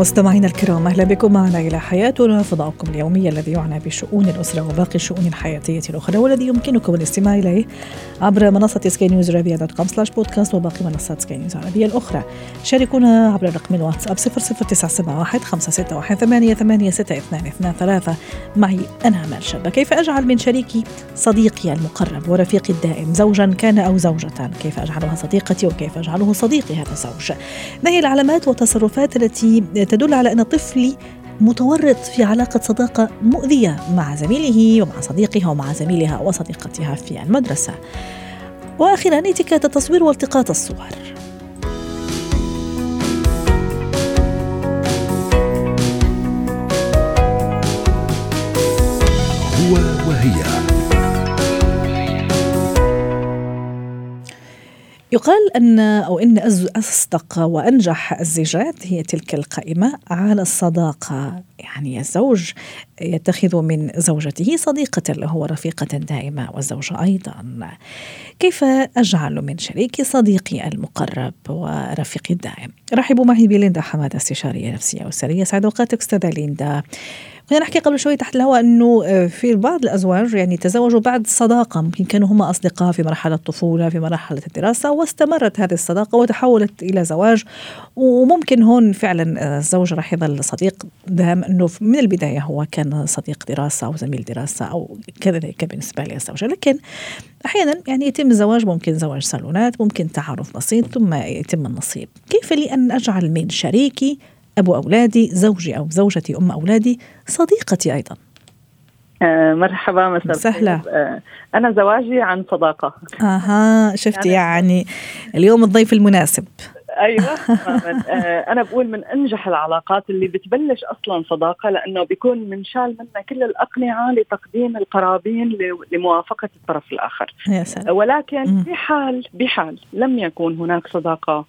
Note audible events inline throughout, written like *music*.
مستمعينا الكرام أهلا بكم معنا إلى حياتنا فضاؤكم اليومي الذي يعنى بشؤون الأسرة وباقي الشؤون الحياتية الأخرى والذي يمكنكم الاستماع إليه عبر منصة سكاي نيوز عربيه dot com slash podcast وباقي منصات سكاي نيوز العربيه الأخرى. شاركونا عبر رقم الواتساب 00971 561 886223 معي أنا آمال شابه كيف أجعل من شريكي صديقي المقرب ورفيقي الدائم؟ زوجا كان أو زوجه كيف أجعلها صديقتي وكيف أجعله صديقي هذا الزوج؟ ما هي العلامات والتصرفات التي تدل على أن طفلي متورط في علاقة صداقة مؤذية مع زميله ومع صديقها ومع زميلها وصديقتها في المدرسة. وأخيرا اتكات التصوير والتقاط الصور. يقال أن أو إن أصدق وأنجح الزيجات هي تلك القائمة على الصداقة. يعني الزوج يتخذ من زوجته صديقة له ورفيقة دائمة والزوجة أيضا. كيف أجعل من شريكي صديقي المقرب ورفيقي الدائم؟ رحبوا معي بليندا حمادة استشارية نفسية أسرية. سعد أوقاتك أستاذة ليندا. كنا نحكي قبل شوي تحت الهواء إنه آه، في بعض الأزواج يعني تزوجوا بعد صداقه ممكن كانوا هم أصدقاء في مرحلة الطفولة في مرحلة الدراسة واستمرت هذه الصداقة وتحولت إلى زواج. وممكن هون فعلا آه، الزوج راح يظل صديق. دام إنه من البداية هو كان صديق دراسة أو زميل دراسة أو كذلك بالنسبة للزوجه لكن أحيانا يعني يتم الزواج ممكن زواج صالونات ممكن تعارف بسيط ثم يتم النصيب. كيف لي أن أجعل من شريكي أبو أولادي زوجي أو زوجتي أم أولادي صديقتي أيضا. آه مرحبا مساء سهلة آه أنا زواجي عن صداقة. أها شفتي يعني اليوم الضيف المناسب. أيوه *laughs* آه أنا بقول من أنجح العلاقات اللي بتبلش أصلا صداقة لأنه بيكون منشال منها كل الأقنعة لتقديم القرابين لموافقة الطرف الآخر. يا. ولكن بحال بحال لم يكن هناك صداقة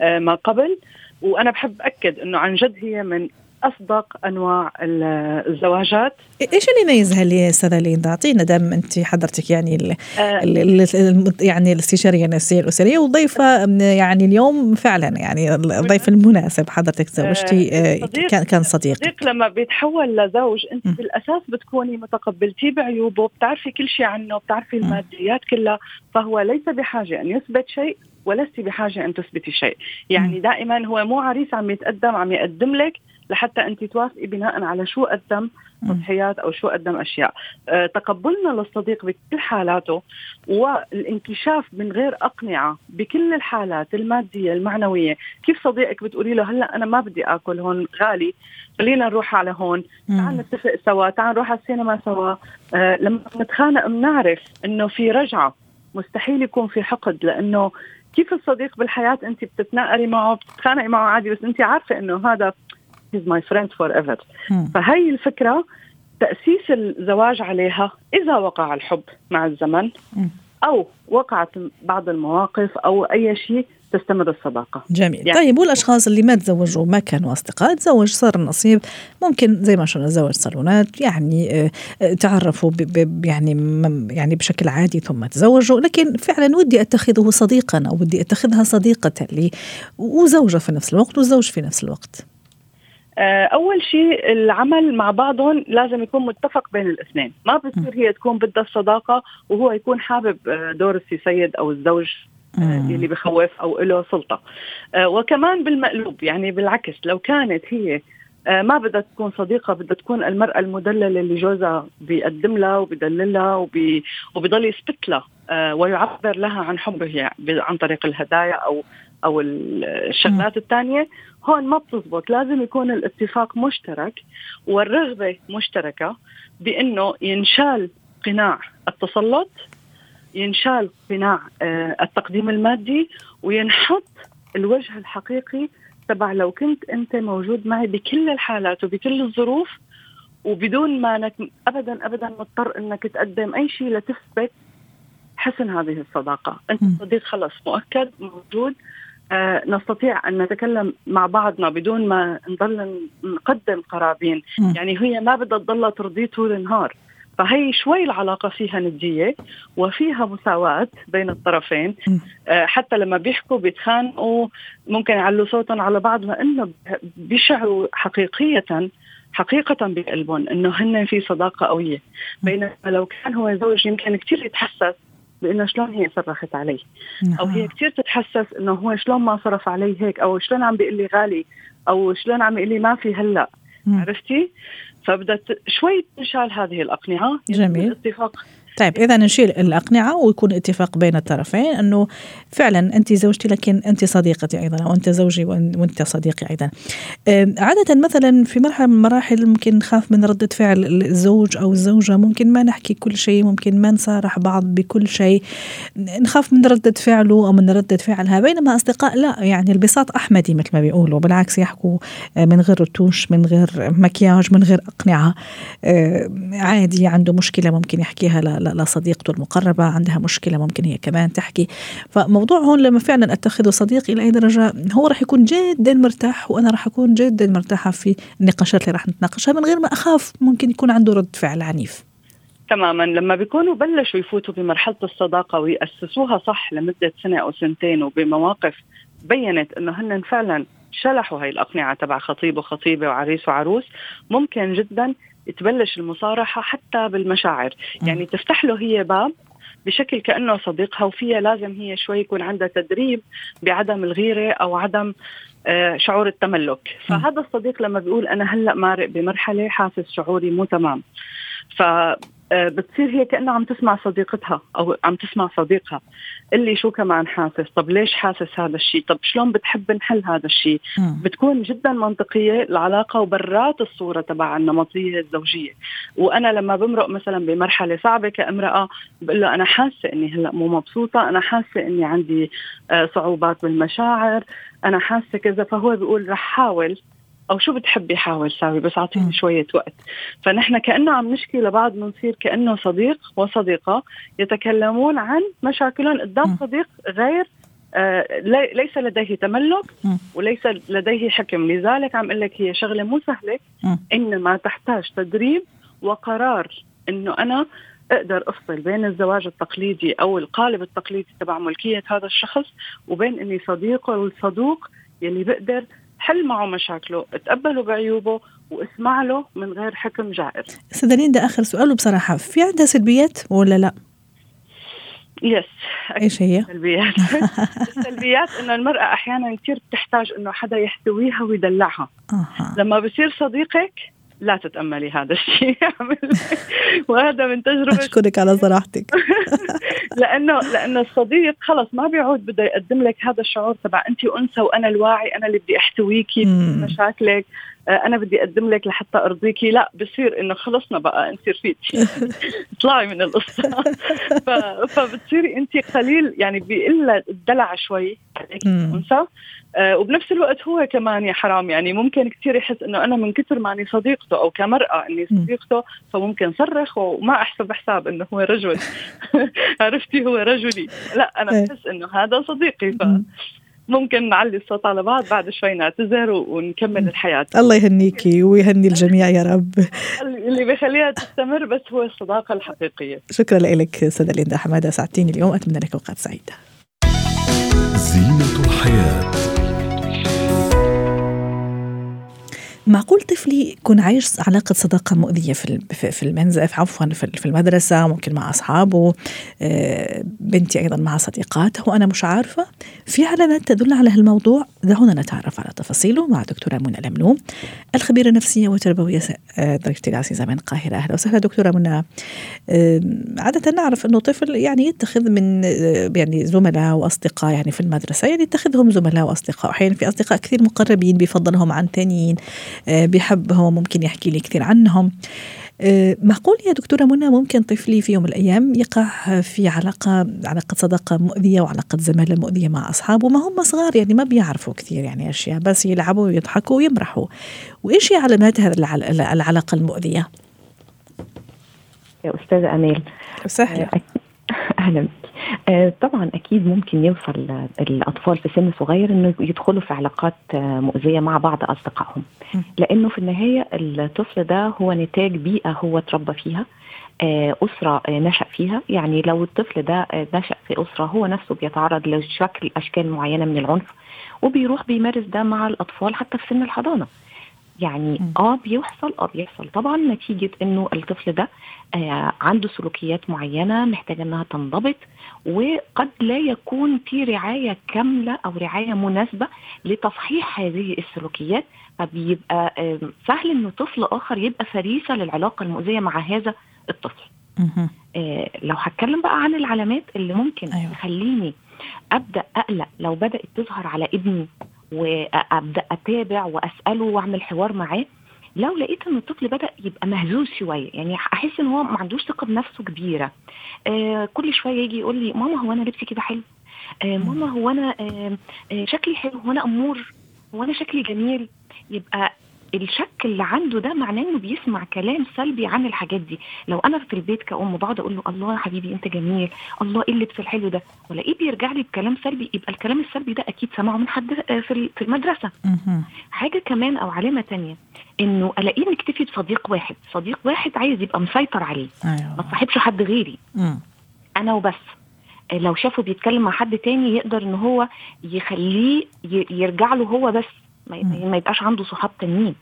ما قبل. وأنا بحب أكد إنه عن جد هي من أصدق أنواع الزواجات. إيش اللي يميزها اللي أستاذة ليندا؟ أعطينا دام أنت حضرتك يعني ال آه. ال يعني الاستشارية النفسية الأسرية وضيفة يعني اليوم فعلا يعني الضيف المناسب حضرتك زوجتي آه كان كان صديق. صديق لما بيتحول لزوج أنت م. بالأساس بتكوني متقبلتيه بعيوبه بتعرفي كل شيء عنه بتعرفي الماديات كلها فهو ليس بحاجة أن يثبت شيء ولست بحاجة أن تثبتي شيء، يعني دائما هو مو عريس عم يتقدم عم يقدم لك لحتى أنت توافقي بناء على شو قدم تضحيات أو شو قدم أشياء. أه تقبلنا للصديق بكل حالاته والانكشاف من غير أقنعة بكل الحالات المادية المعنوية. كيف صديقك بتقولي له هلأ أنا ما بدي آكل هون غالي خلينا نروح على هون تعال نتفق سوا تعال نروح على السينما سوا. أه لما نتخانق بنعرف إنه في رجعة. مستحيل يكون في حقد لأنه كيف الصديق بالحياة أنت بتتناقري معه بتتخانقي معه عادي بس أنت عارفة إنه هذا he's my friend forever فهي الفكرة تأسيس الزواج عليها إذا وقع الحب مع الزمن أو وقعت بعض المواقف أو أي شيء تستمر الصداقة. جميل. يعني طيب والأشخاص اللي ما تزوجوا ما كانوا أصدقاء تزوج صار النصيب. ممكن زي ما شفنا زوج صالونات يعني آه، آه، تعرفوا يعني يعني بشكل عادي ثم تزوجوا. لكن فعلا ودي أتخذه صديقا أو ودي أتخذها صديقة لي وزوجة في نفس الوقت وزوج في نفس الوقت. أول شيء العمل مع بعضهم لازم يكون متفق بين الاثنين. ما بتصير هي تكون بدها الصداقة وهو يكون حابب دور السي سيد أو الزوج اللي بخوف أو له سلطة. آه، وكمان بالمقلوب يعني بالعكس لو كانت هي آه، ما بدها تكون صديقة بدها تكون المرأة المدللة اللي جوزها بيقدم لها وبدللها وبي وبضل يثبت لها آه، ويعبر لها عن حبه يعني عن طريق الهدايا أو أو الشغلات الثانية هون ما بتزبط. لازم يكون الاتفاق مشترك والرغبة مشتركة بإنه ينشال قناع التسلط ينشال قناع آه، التقديم المادي وينحط الوجه الحقيقي تبع لو كنت أنت موجود معي بكل الحالات وبكل الظروف وبدون ما انك ابدا ابدا مضطر إنك تقدم أي شيء لتثبت حس حسن هذه الصداقة. أنت صديق خلص مؤكد موجود آه نستطيع أن نتكلم مع بعضنا بدون ما نضل نقدم قرابين. م. يعني هي ما بدها تضل ترضيه طول النهار. فهي شوي العلاقة فيها ندية وفيها مساواة بين الطرفين. آه حتى لما بيحكوا بيتخانقوا ممكن يعلوا صوتهم على بعض لأنه بيشعروا حقيقية حقيقة بقلبهم إنه هن في صداقة قوية. بينما لو كان هو زوج يمكن كثير يتحسس بأنه شلون هي صرخت علي أو هي كثير تتحسس إنه هو شلون ما صرف علي هيك أو شلون عم بيقول لي غالي أو شلون عم يقول لي ما في هلأ. عرفتي؟ فبدها شوي تنشال هذه الأقنعة. جميل. اتفاق طيب إذا نشيل الأقنعة ويكون اتفاق بين الطرفين أنه فعلا أنت زوجتي لكن أنت صديقتي أيضا أو أنت زوجي وأنت صديقي أيضا. عادة مثلا في مرحلة من المراحل ممكن نخاف من ردة فعل الزوج أو الزوجة ممكن ما نحكي كل شيء ممكن ما نصارح بعض بكل شيء نخاف من ردة فعله أو من ردة فعلها بينما أصدقاء لا يعني البساط أحمدي مثل ما بيقولوا بالعكس يحكوا آه، من غير رتوش من غير مكياج من غير أقنعة عادي عنده مشكلة ممكن يحكيها لصديقته المقربة عندها مشكلة ممكن هي كمان تحكي. فموضوع هون لما فعلا أتخذه صديق إلى أي درجة هو راح يكون جدا مرتاح وأنا راح أكون جدا مرتاحة في النقاشات اللي راح نتناقشها من غير ما أخاف ممكن يكون عنده رد فعل عنيف. تماما. لما بيكونوا بلشوا يفوتوا بمرحلة الصداقة ويأسسوها صح لمدة سنة أو سنتين وبمواقف بينت إنه هن فعلا شلحوا هاي الأقنعة تبع خطيب وخطيبة وعريس وعروس ممكن جدا تبلش المصارحة حتى بالمشاعر. يعني تفتح له هي باب بشكل كأنه صديقها وفيها لازم هي شوي يكون عندها تدريب بعدم الغيرة أو عدم آه، شعور التملك. فهذا الصديق لما بيقول أنا هلأ مارق بمرحلة حاسس شعوري مو تمام. ف بتصير هي كانها عم تسمع صديقتها أو عم تسمع صديقها. اللي شو كمان حاسس؟ طب ليش حاسس هذا الشيء؟ طب شلون بتحب نحل هذا الشيء؟ بتكون جدا منطقية العلاقة وبرات الصورة تبع النمطية الزوجية. وأنا لما بمرق مثلا بمرحلة صعبة كامرأة بقول له أنا حاسة إني هلأ مو مبسوطة أنا حاسة إني عندي آه، صعوبات بالمشاعر أنا حاسة كذا. فهو بيقول رح حاول أو شو بتحبي حاول ساوي بس أعطيني شوية وقت. فنحن كأنه عم نشكي لبعض بنصير كأنه صديق وصديقة يتكلمون عن مشاكلهم قدام صديق غير آه ليس لديه تملك وليس لديه حكم. لذلك عم أقول لك هي شغلة مو سهلة إنما تحتاج تدريب وقرار إنه أنا أقدر أفصل بين الزواج التقليدي أو القالب التقليدي تبع ملكية هذا الشخص وبين إني صديقه الصدوق يلي بقدر حل معه مشاكله اتقبله بعيوبه واسمع له من غير حكم جائر استاذة ده آخر سؤال بصراحه في عندها سلبيات ولا لا؟ يس إيش هي؟ سلبيات *laughs* السلبيات إنه المرأة أحيانا كثير بتحتاج إنه حدا يحتويها ويدلعها أه. لما بصير صديقك لا تتأملي هذا الشيء. *laughs* وهذا من تجربة أشكرك على صراحتك. *laughs* لأنه لأنه الصديق خلص ما بيعود بده يقدم لك هذا الشعور تبع انت أنثى وأنا الواعي أنا اللي بدي احتويكي بمشاكلك آه، أنا بدي أقدم لك لحتى ارضيكي لا بصير إنه خلصنا بقى انت رفيقتي اطلعي *laughs* من القصة. فبتصيري انت قليل يعني بيقل الدلع شوي عليك انثى آه وبنفس الوقت هو كمان يا حرام يعني ممكن كثير يحس إنه أنا من كثر ما أني صديقته أو كمرأة أني صديقته فممكن صرخ وما أحسب حساب إنه هو رجل. *laughs* عرفتي؟ هو رجلي. لا أنا إيه. بحس إنه هذا صديقي ف ممكن نعلي الصوت على بعض بعد شوي نعتذر ونكمل الحياة. الله يهنيكي ويهني الجميع يا رب. اللي بيخليها تستمر بس هو الصداقة الحقيقية. شكرا لك سيدة ليندا حمادة سعدتيني اليوم. أتمنى لك أوقات سعيدة. زينة الحياة. معقول طفلي يكون عايش علاقة صداقة مؤذية في في المنزل عفوا في المدرسة ممكن مع أصحابه آه، بنتي أيضا مع صديقاتها وأنا مش عارفة. في علامات تدل على هالموضوع؟ دعونا نتعرف على تفاصيله مع دكتورة منى الأمنو الخبيرة النفسية والتربوية آه، ضيفتي العزيزة من القاهرة أهلا وسهلا دكتورة منى. آه، عادة نعرف أنه طفل يعني يتخذ من يعني زملاء وأصدقاء يعني في المدرسة يعني يتخذهم زملاء وأصدقاء أحيانا في أصدقاء كثير مقربين بيفضلهم عن ثانيين آه، بحبهم ممكن يحكي لي كثير عنهم. آه، معقول يا دكتورة منى ممكن طفلي في يوم من الأيام يقع في علاقة علاقة صداقة مؤذية وعلاقة زمالة مؤذية مع أصحابه؟ ما هم صغار يعني ما بيعرفوا كثير يعني أشياء بس يلعبوا ويضحكوا ويمرحوا. وإيش هي علامات هذه العلاقة المؤذية؟ يا أستاذة أميل. وسهلا *laughs* أهلا. آه، طبعا أكيد ممكن يوصل الأطفال في سن صغير إنه يدخلوا في علاقات آه، مؤذية مع بعض أصدقائهم. لأنه في النهاية الطفل ده هو نتاج بيئة هو اتربى فيها آه، أسرة نشأ فيها. يعني لو الطفل ده نشأ في أسرة هو نفسه بيتعرض لشكل أشكال معينة من العنف وبيروح بيمارس ده مع الأطفال حتى في سن الحضانة. يعني آه بيحصل آه بيحصل طبعا نتيجة إنه الطفل ده آه عنده سلوكيات معينة محتاجة إنها تنضبط وقد لا يكون في رعاية كاملة أو رعاية مناسبة لتصحيح هذه السلوكيات فبيبقى آه سهل إنه طفل آخر يبقى فريسة للعلاقة المؤذية مع هذا الطفل. آه لو هتكلم بقى عن العلامات اللي ممكن أيوة. تخليني أبدأ أقلق لو بدأت تظهر على ابني وأبدأ أتابع وأسأله وأعمل حوار معاه. لو لقيت إن الطفل بدأ يبقى مهزوز شوية يعني أحس إن هو ما عندوش ثقة بنفسه كبيرة. آه كل شوية يجي يقول لي ماما هو أنا لبسي كده حلو؟ آه ماما هو أنا آه آه شكلي حلو هو أنا أمور هو أنا شكلي جميل؟ يبقى الشك اللي عنده ده معناه إنه بيسمع كلام سلبي عن الحاجات دي. لو أنا في البيت كأم بقعد أقول له الله يا حبيبي أنت جميل. الله إيه اللبس الحلو ده؟ والاقيه بيرجع لي بكلام سلبي؟ يبقى الكلام السلبي ده أكيد سمعه من حد في في المدرسة. حاجة كمان أو علامة تانية إنه ألاقيه مكتفي بصديق واحد. صديق واحد عايز يبقى مسيطر عليه. أيوة. ما تصاحبش حد غيري. أنا وبس. لو شافه بيتكلم مع حد تاني يقدر إن هو يخليه يرجع له هو بس. ما يبقاش عنده صحاب تانيين.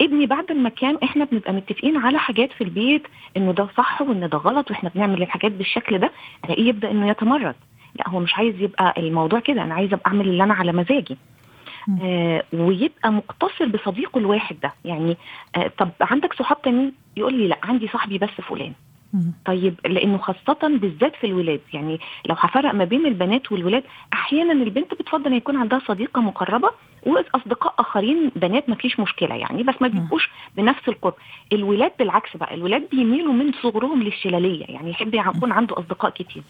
ابني بعد ما كان إحنا بنبقى متفقين على حاجات في البيت إنه ده صح وإن ده غلط وإحنا بنعمل الحاجات بالشكل ده ألاقيه يبدأ إنه يتمرد. لأ هو مش عايز يبقى الموضوع كده أنا عايز أبقى أعمل اللي أنا على مزاجي. آه ويبقى مقتصر بصديقه الواحد ده. يعني آه طب عندك صحاب تانيين؟ يقول لي لأ عندي صاحبي بس فلان. طيب لأنه خاصة بالذات في الولاد يعني لو هفرق ما بين البنات والولاد أحيانا البنت بتفضل إن يكون عندها صديقة مقربة وأصدقاء آخرين بنات ما فيش مشكلة يعني بس ما بيبقوش بنفس القرب. الولاد بالعكس بقى الولاد بيميلوا من صغرهم للشلالية يعني يحب يكون عنده أصدقاء كتير.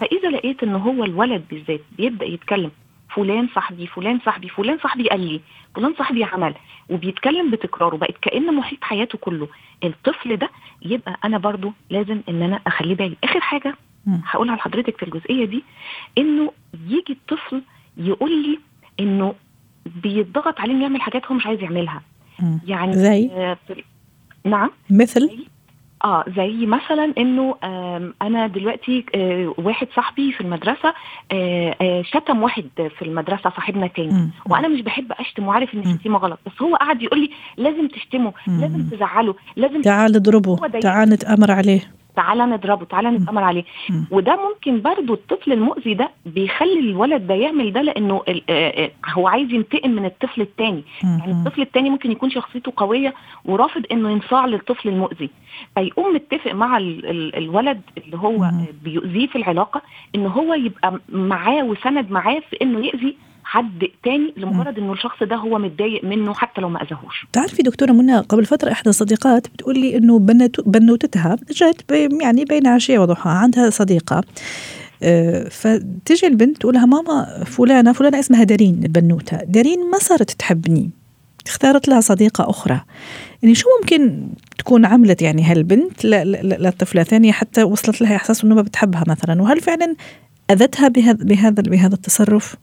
فإذا لقيت إن هو الولد بالذات بيبدأ يتكلم فلان صاحبي فلان صاحبي فلان صاحبي قال لي فلان صاحبي عمل وبيتكلم بتكراره بقت كأن محيط حياته كله. الطفل ده يبقى أنا برضو لازم إن أنا أخليه بالي. آخر حاجة هقولها لحضرتك في الجزئية دي إنه يجي الطفل يقول لي إنه بيتضغط عليه يعمل حاجات هو مش عايز يعملها. يعني زي؟ آه نعم. مثل؟ آه زي مثلا إنه أنا دلوقتي آه واحد صاحبي في المدرسة آه آه شتم واحد في المدرسة صاحبنا تاني. وأنا مش بحب أشتم وعارف إن الشتيمه غلط بس هو قعد يقول لي لازم تشتمه مم. لازم تزعله لازم تعال اضربه تعال نتأمر عليه. تعالى نضربه تعالى نتأمر عليه. وده ممكن برضو الطفل المؤذي ده بيخلي الولد ده يعمل ده لأنه هو عايز ينتقم من الطفل الثاني يعني الطفل الثاني ممكن يكون شخصيته قوية ورافض إنه ينصاع للطفل المؤذي. فيقوم متفق مع ال ال الولد اللي هو. بيؤذيه في العلاقة إن هو يبقى معاه وسند معاه في إنه يأذي حد تاني لمجرد إنه الشخص ده هو متضايق منه حتى لو ما أذاهوش. تعرفي دكتورة منى قبل فترة إحدى الصديقات بتقول لي إنه بنوتتها جت يعني بين عشية وضحاها عندها صديقة. فتجي البنت تقول لها ماما فلانة فلانة اسمها دارين البنوتة. دارين ما صارت تحبني اختارت لها صديقة أخرى. يعني شو ممكن تكون عملت يعني هالبنت؟ للطفلة ثانية حتى وصلت لها إحساس أنه ما بتحبها مثلا. وهل فعلا أذتها بهذا بهذا بهذا التصرف؟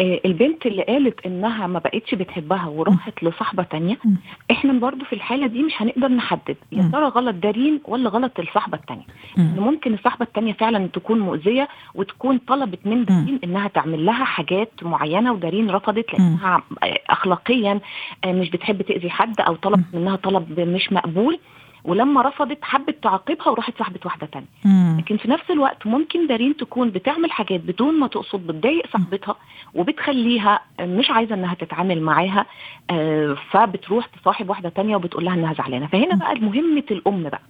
البنت اللي قالت إنها ما بقتش بتحبها وراحت لصاحبة تانية إحنا برضو في الحالة دي مش هنقدر نحدد يا ترى غلط دارين ولا غلط الصاحبة التانية؟ ممكن الصاحبة التانية فعلا تكون مؤذية وتكون طلبت من دارين إنها تعمل لها حاجات معينة ودارين رفضت لأنها اخلاقيا مش بتحب تأذي حد أو طلبت منها طلب مش مقبول. ولما رفضت حبت تعاقبها وراحت صاحبت واحدة تانية. مم. لكن في نفس الوقت ممكن دارين تكون بتعمل حاجات بدون ما تقصد بتضايق صاحبتها وبتخليها مش عايزة إنها تتعامل معاها آه فبتروح تصاحب واحدة تانية وبتقول لها إنها زعلانة. فهنا بقى مهمه الأم بقى.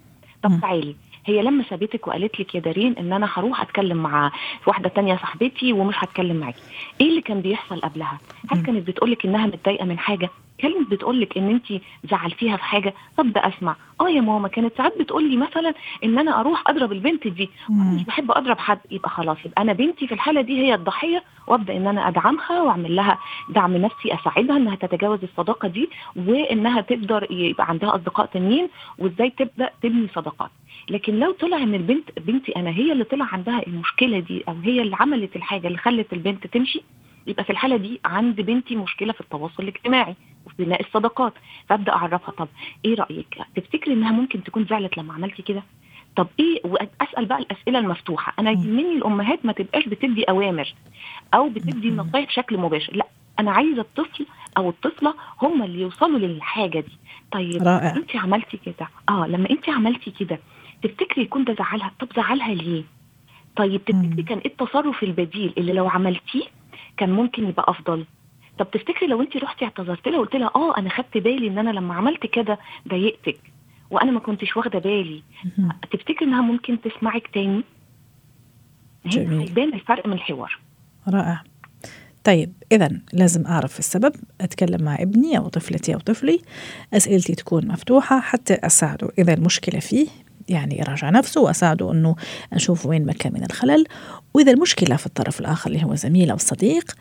طب تعالي هي لما سابتك وقالت لك يا دارين إن أنا هروح أتكلم مع واحدة تانية صاحبتي ومش هتكلم معاكي إيه اللي كان بيحصل قبلها؟ هل كانت بتقول لك إنها متضايقة من حاجة؟ كانت بتقول لك إن انت زعلتيها في حاجة؟ طب أسمع. آه يا ماما كانت ساعات بتقول لي مثلا إن أنا أروح أضرب البنت دي. مش بحب أضرب حد. يبقى خلاص يبقى أنا بنتي في الحالة دي هي الضحية وأبدأ إن أنا أدعمها وأعمل لها دعم نفسي أساعدها إنها تتجاوز الصداقة دي وإنها تقدر يبقى عندها أصدقاء تانيين وإزاي تبدأ تبني صداقات. لكن لو طلع إن البنت بنتي أنا هي اللي طلع عندها المشكلة دي أو هي اللي عملت الحاجة اللي خلت البنت تمشي يبقى في الحالة دي عند بنتي مشكلة في التواصل الاجتماعي. بناء الصداقات. فأبدأ أعرفها. طب إيه رأيك؟ تفتكري إنها ممكن تكون زعلت لما عملتي كده؟ طب إيه؟ وأسأل بقى الأسئلة المفتوحة. أنا يهمني الأمهات ما تبقاش بتدي أوامر أو بتدي نصايح بشكل مباشر. لا أنا عايزة الطفل أو الطفلة هم اللي يوصلوا للحاجة دي. طيب رائع. أنت عملتي كده؟ آه لما أنت عملتي كده تفتكري يكون ده زعلها؟ طب زعلها ليه؟ طيب تفتكري كان إيه التصرف البديل اللي لو عملتيه كان ممكن يبقى أفضل؟ طب تفتكري لو انت رحتي اعتذرت لها وقلت لها آه أنا خدت بالي إن أنا لما عملت كده ضايقتك وأنا ما كنتش واخدة بالي. تفتكري إنها ممكن تسمعك تاني؟ جميل. هيبان الفرق من الحوار. رائع. طيب إذا لازم أعرف السبب. أتكلم مع ابني أو طفلتي أو طفلي. أسئلتي تكون مفتوحة حتى أساعده. إذا المشكلة فيه يعني يراجع نفسه وأساعده أنه أشوف وين مكان من الخلل. وإذا المشكلة في الطرف الآخر اللي هو زميل أو صديق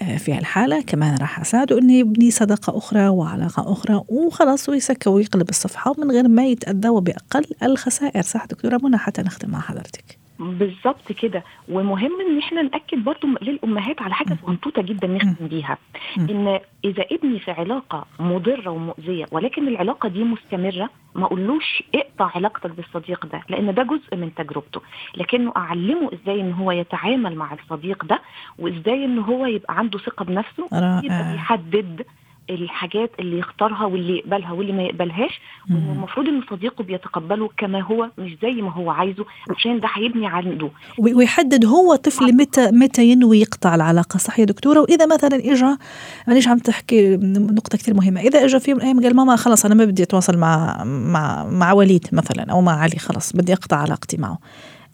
آه، في هالحالة كمان راح أساعده أنه يبني صداقة أخرى وعلاقة أخرى وخلاص ويسكر ويقلب الصفحة من غير ما يتأذى وبأقل الخسائر. صح دكتورة منى حتى نختم مع حضرتك. بالظبط كده. ومهم إن إحنا نأكد برضو للأمهات على حاجة صغنطوطه جدا نختم بيها. إن إذا ابني في علاقة مضرة ومؤذية ولكن العلاقة دي مستمرة ما أقولوش اقطع علاقتك بالصديق ده لأن ده جزء من تجربته. لكنه أعلمه إزاي إن هو يتعامل مع الصديق ده وإزاي إن هو يبقى عنده ثقة بنفسه. يبقى بيحدد الحاجات اللي يختارها واللي يقبلها واللي ما يقبلهاش والمفروض إن صديقه بيتقبله كما هو مش زي ما هو عايزه عشان ده هيبني عنده. وي- ويحدد هو طفل متى متى ينوي يقطع العلاقة. صح يا دكتورة وإذا مثلا اجى معلش عم تحكي نقطة كثير مهمة. إذا اجى في يوم من الأيام قال ماما خلص أنا ما بدي أتواصل مع مع مع وليد مثلا أو مع علي خلص بدي أقطع علاقتي معه.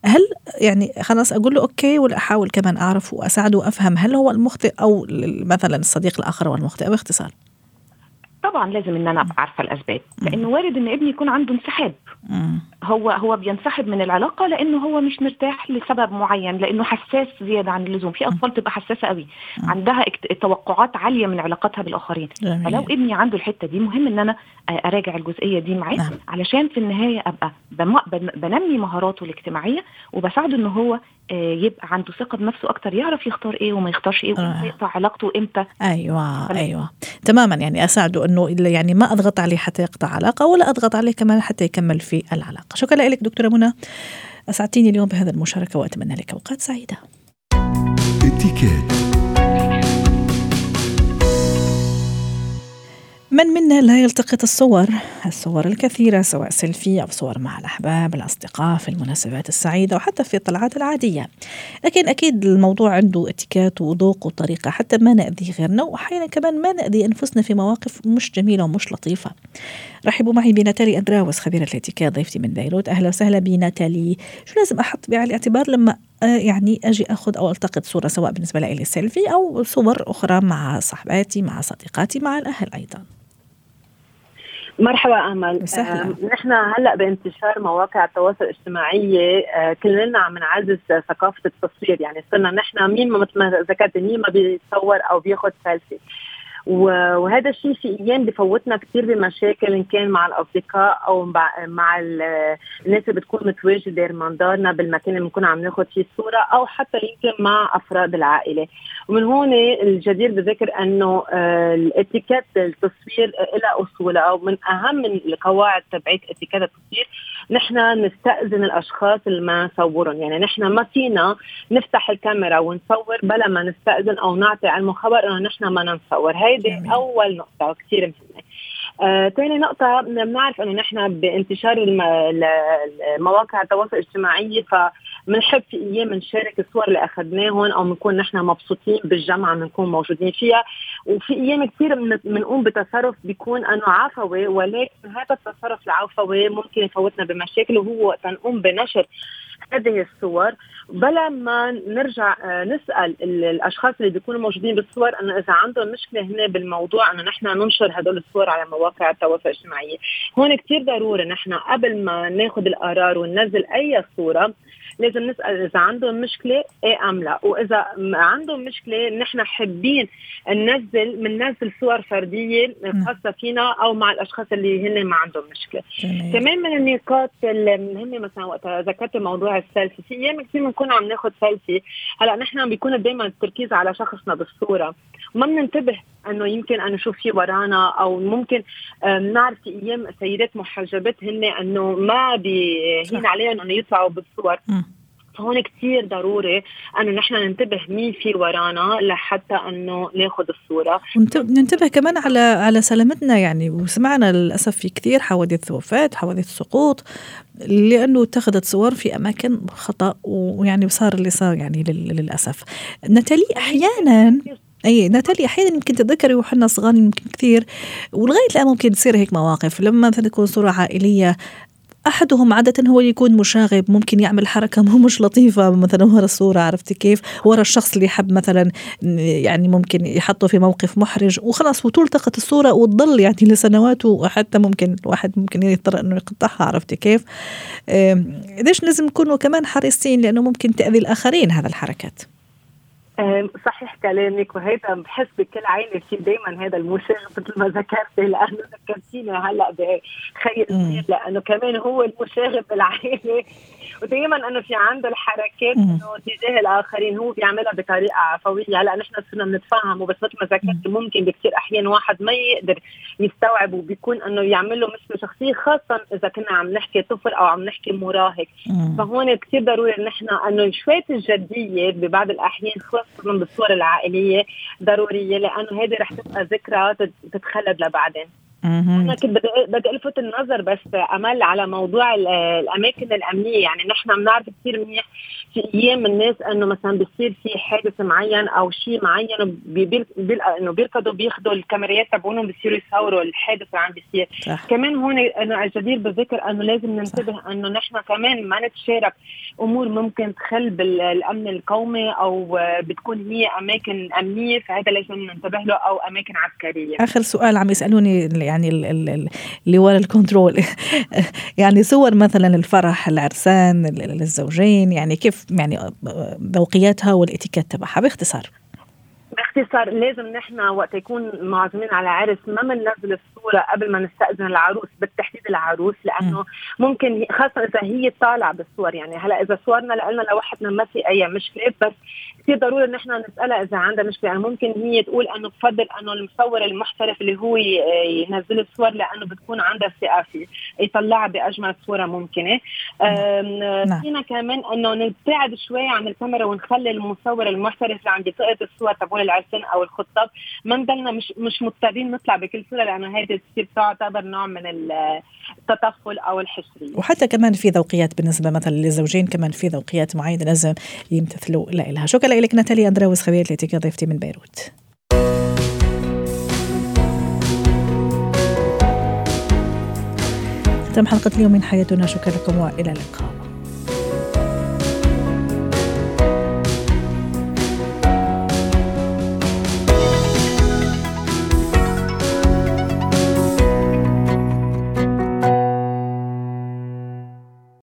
هل يعني خلاص أقول له okay ولا أحاول كمان أعرف وأساعده وأفهم هل هو المخطئ أو مثلا الصديق الآخر هو المخطئ باختصار؟ طبعا لازم إن أنا أبقى عارفة الأسباب لأنه وارد إن ابني يكون عنده انسحاب. هو هو بينسحب من العلاقة لأنه هو مش مرتاح لسبب معين لأنه حساس زيادة عن اللزوم. في أطفال تبقى حساسة قوي. عندها توقعات عالية من علاقاتها بالآخرين. جميل. فلو ابني عنده الحتة دي مهم إن أنا آه، أراجع الجزئية دي معاه نعم. علشان في النهاية أبقى بنمي مهاراته الاجتماعية وبساعده إن هو آه، يبقى عنده ثقة بنفسه أكتر يعرف يختار إيه وما يختارش إيه رائع. وامتى يقطع علاقته وامتى أيوه أيوه. تماما يعني أساعده إنه يعني ما أضغط عليه حتى يقطع علاقة ولا أضغط عليه كمان حتى يكمل في العلاقة. شكرا لك دكتورة منى. أسعدتيني اليوم بهذا المشاركة وأتمنى لك أوقات سعيدة. من منا لا يلتقط الصور الصور الكثيرة سواء سيلفي أو صور مع الأحباب الأصدقاء في المناسبات السعيدة وحتى في الطلعات العادية. لكن أكيد الموضوع عنده اتيكيت وذوق وطريقة حتى ما نأذي غيرنا وأحيانا كمان ما نأذي أنفسنا في مواقف مش جميلة ومش لطيفة. رحبوا معي بناتالي أندراوس خبيرة الاتيكيت ضيفتي من بيروت. أهلا وسهلا بناتالي. شو لازم أحط بعين الاعتبار لما آه، يعني أجي أخذ أو ألتقط صورة سواء بالنسبة لي سيلفي أو صور أخرى مع صحباتي مع صديقاتي مع الأهل أيضا. مرحبا أمل. آه، نحن هلأ بانتشار مواقع التواصل الاجتماعي آه، كلنا عم نعزز ثقافة التصوير. يعني صرنا نحن مين ما مثل ما ذكرت مين ما بيتصور أو بياخذ سيلفي. و- وهذا الشيء في أيام بفوتنا كثير بمشاكل إن كان مع الأصدقاء أو مع- مع ال- الناس اللي بتكون متواجدة من ضمننا بالمكان اللي بنكون عم ناخذ فيه الصورة أو حتى يمكن مع أفراد العائلة. ومن هون الجدير بالذكر إنه آه، الاتيكيت التصوير لها أصولها أو من أهم القواعد تبعت اتيكيت التصوير نحن نستأذن الأشخاص اللي ما نصورهم. يعني نحن ما فينا نفتح الكاميرا ونصور بلا ما نستأذن أو نعطي علم خبر انه نحن ما نصور هيدي. أول نقطة كثير مهمة. آه، ثاني نقطة بنعرف إنه نحن بانتشار الم- ال- المواقع التواصل الاجتماعي فبنحب في أيام نشارك الصور اللي أخذناهم أو بنكون نحن مبسوطين بالجامعة بنكون موجودين فيها. وفي أيام كثير بنقوم بتصرف بيكون انه عفوي ولكن هذا التصرف العفوي ممكن يفوتنا بمشاكل وهو وقت نقوم بنشر هذه الصور. بلا ما نرجع آه، نسأل الأشخاص اللي بيكونوا موجودين بالصور انه إذا عندهم مشكلة هنا بالموضوع انه نحن ننشر هدول الصور على مواقع التواصل الاجتماعي. هون كثير ضروري نحن قبل ما ناخذ القرار وننزل أي صورة لازم نسأل إذا عندهم مشكلة إيه أم لا. وإذا عندهم مشكلة نحن حابين ننزل بننزل صور فردية خاصة فينا أو مع الأشخاص اللي هن ما عندهم مشكلة. جميل. كمان من النقاط المهمه مثلا وقت ذكرت موضوع السيلفي في أيام كثير بنكون عم ناخذ سيلفي هلأ نحن بيكون دائما التركيز على شخصنا بالصورة. وما بننتبه إنه يمكن انه شو في ورانا أو ممكن نعرف في أيام سيدات محجبات هن إنه ما بيهين عليهم إنه يطلعوا بالصور. فهون كثير ضروري إنه نحن ننتبه مين في ورانا لحتى إنه ناخذ الصورة. ننتبه كمان على على سلامتنا يعني. وسمعنا للأسف في كثير حوادث وفاة حوادث سقوط لأنه اتخذت صور في أماكن خطأ ويعني صار اللي صار يعني للأسف. نتالي أحيانا أي ناتالي أحيانا يمكن تتذكري وحنا صغار يمكن كثير ولغاية الآن ممكن تصير هيك مواقف. لما مثلا تكون صورة عائلية أحدهم عادة هو اللي يكون مشاغب ممكن يعمل حركة مو مش لطيفة مثلا ورا الصورة عرفتي كيف؟ ورا الشخص اللي يحب مثلا يعني ممكن يحطه في موقف محرج وخلاص وتلتقط الصورة وتضل يعني لسنوات وحتى ممكن الواحد ممكن يضطر إنه يقطعها عرفتي كيف؟ ليش لازم نكونوا كمان حريصين؟ لأنه ممكن تأذي الآخرين هذا الحركات. صحيح كلامك وهذا بحس بكل عائله في دائما هذا المشاغب مثل ما ذكرتي لأنه ذكرتيني هلأ بخي لأنه كمان هو المشاغب بالعائله ودائما إنه في عنده الحركات إنه تجاه الآخرين هو بيعملها بطريقة عفوية. هلأ نحن صرنا بنتفهم وبس مثل ما ذكرت ممكن بكثير احيان واحد ما يقدر يستوعب وبيكون إنه يعمل له مشكله شخصية خاصه إذا كنا عم نحكي طفل أو عم نحكي مراهق. فهون كثير ضروري نحن إنه شوية الجدية ببعض الأحيان خاصة بالصور العائلية ضرورية لأنه هذه رح تبقى ذكرى تتخلد لبعدين أنا كنت بدي بدي الفت النظر بس أمل على موضوع الأماكن الأمنية. يعني نحن بنعرف كثير منيح في أيام الناس إنه مثلا بيصير في حادث معين أو شيء معين إنه بيركضوا بياخذوا الكاميرات تبعونهم بيصيروا يصوروا الحادث اللي عم بيصير. كمان هون أنا الجدير بالذكر إنه لازم ننتبه إنه نحن كمان ما نتشارك أمور ممكن تخل بالامن القومي أو بتكون هي أماكن أمنية فهذا لازم ننتبه له أو أماكن عسكرية. آخر سؤال عم يسألوني يعني اللي ورا الكنترول. *laughs* يعني صور مثلا الفرح العرسان الزوجين يعني كيف يعني ذوقياتها والإتيكيت تبعها باختصار باختصار لازم نحن وقت يكون معزومين على عرس ما بننزل الصورة قبل ما نستأذن العروس بالتحديد العروس لأنه ممكن خاصة إذا هي طالعة بالصور. يعني هلأ إذا صورنا لنا لوحدنا ما في أي مشكلة بس كثير ضروري إن إحنا نسألها إذا عندها مشكلة. يعني ممكن هي تقول انه بفضل أنه المصور المحترف اللي هو ينزل الصور لأنه بتكون عندها ثقة فيه يطلعها بأجمل صورة ممكنة. نعم. فينا كمان إنه نبتعد شوي عن الكاميرا ونخلي المصور المحترف اللي عم يلتقط الصور تبعون العرسان أو الخطاب ما نضلنا مش مش مضطرين نطلع بكل صورة لأنه هذه تصير تعتبر نوع من التطفل أو الحشريه وحتى كمان في ذوقيات بالنسبة مثلا للزوجين كمان في ذوقيات معينة لازم يمتثلوا لها شكرا لك ناتاليا اندراوس خبيره الاتيكيت ضيفتي من بيروت. ختم حلقة اليوم من حياتنا. شكرا لكم وإلى اللقاء.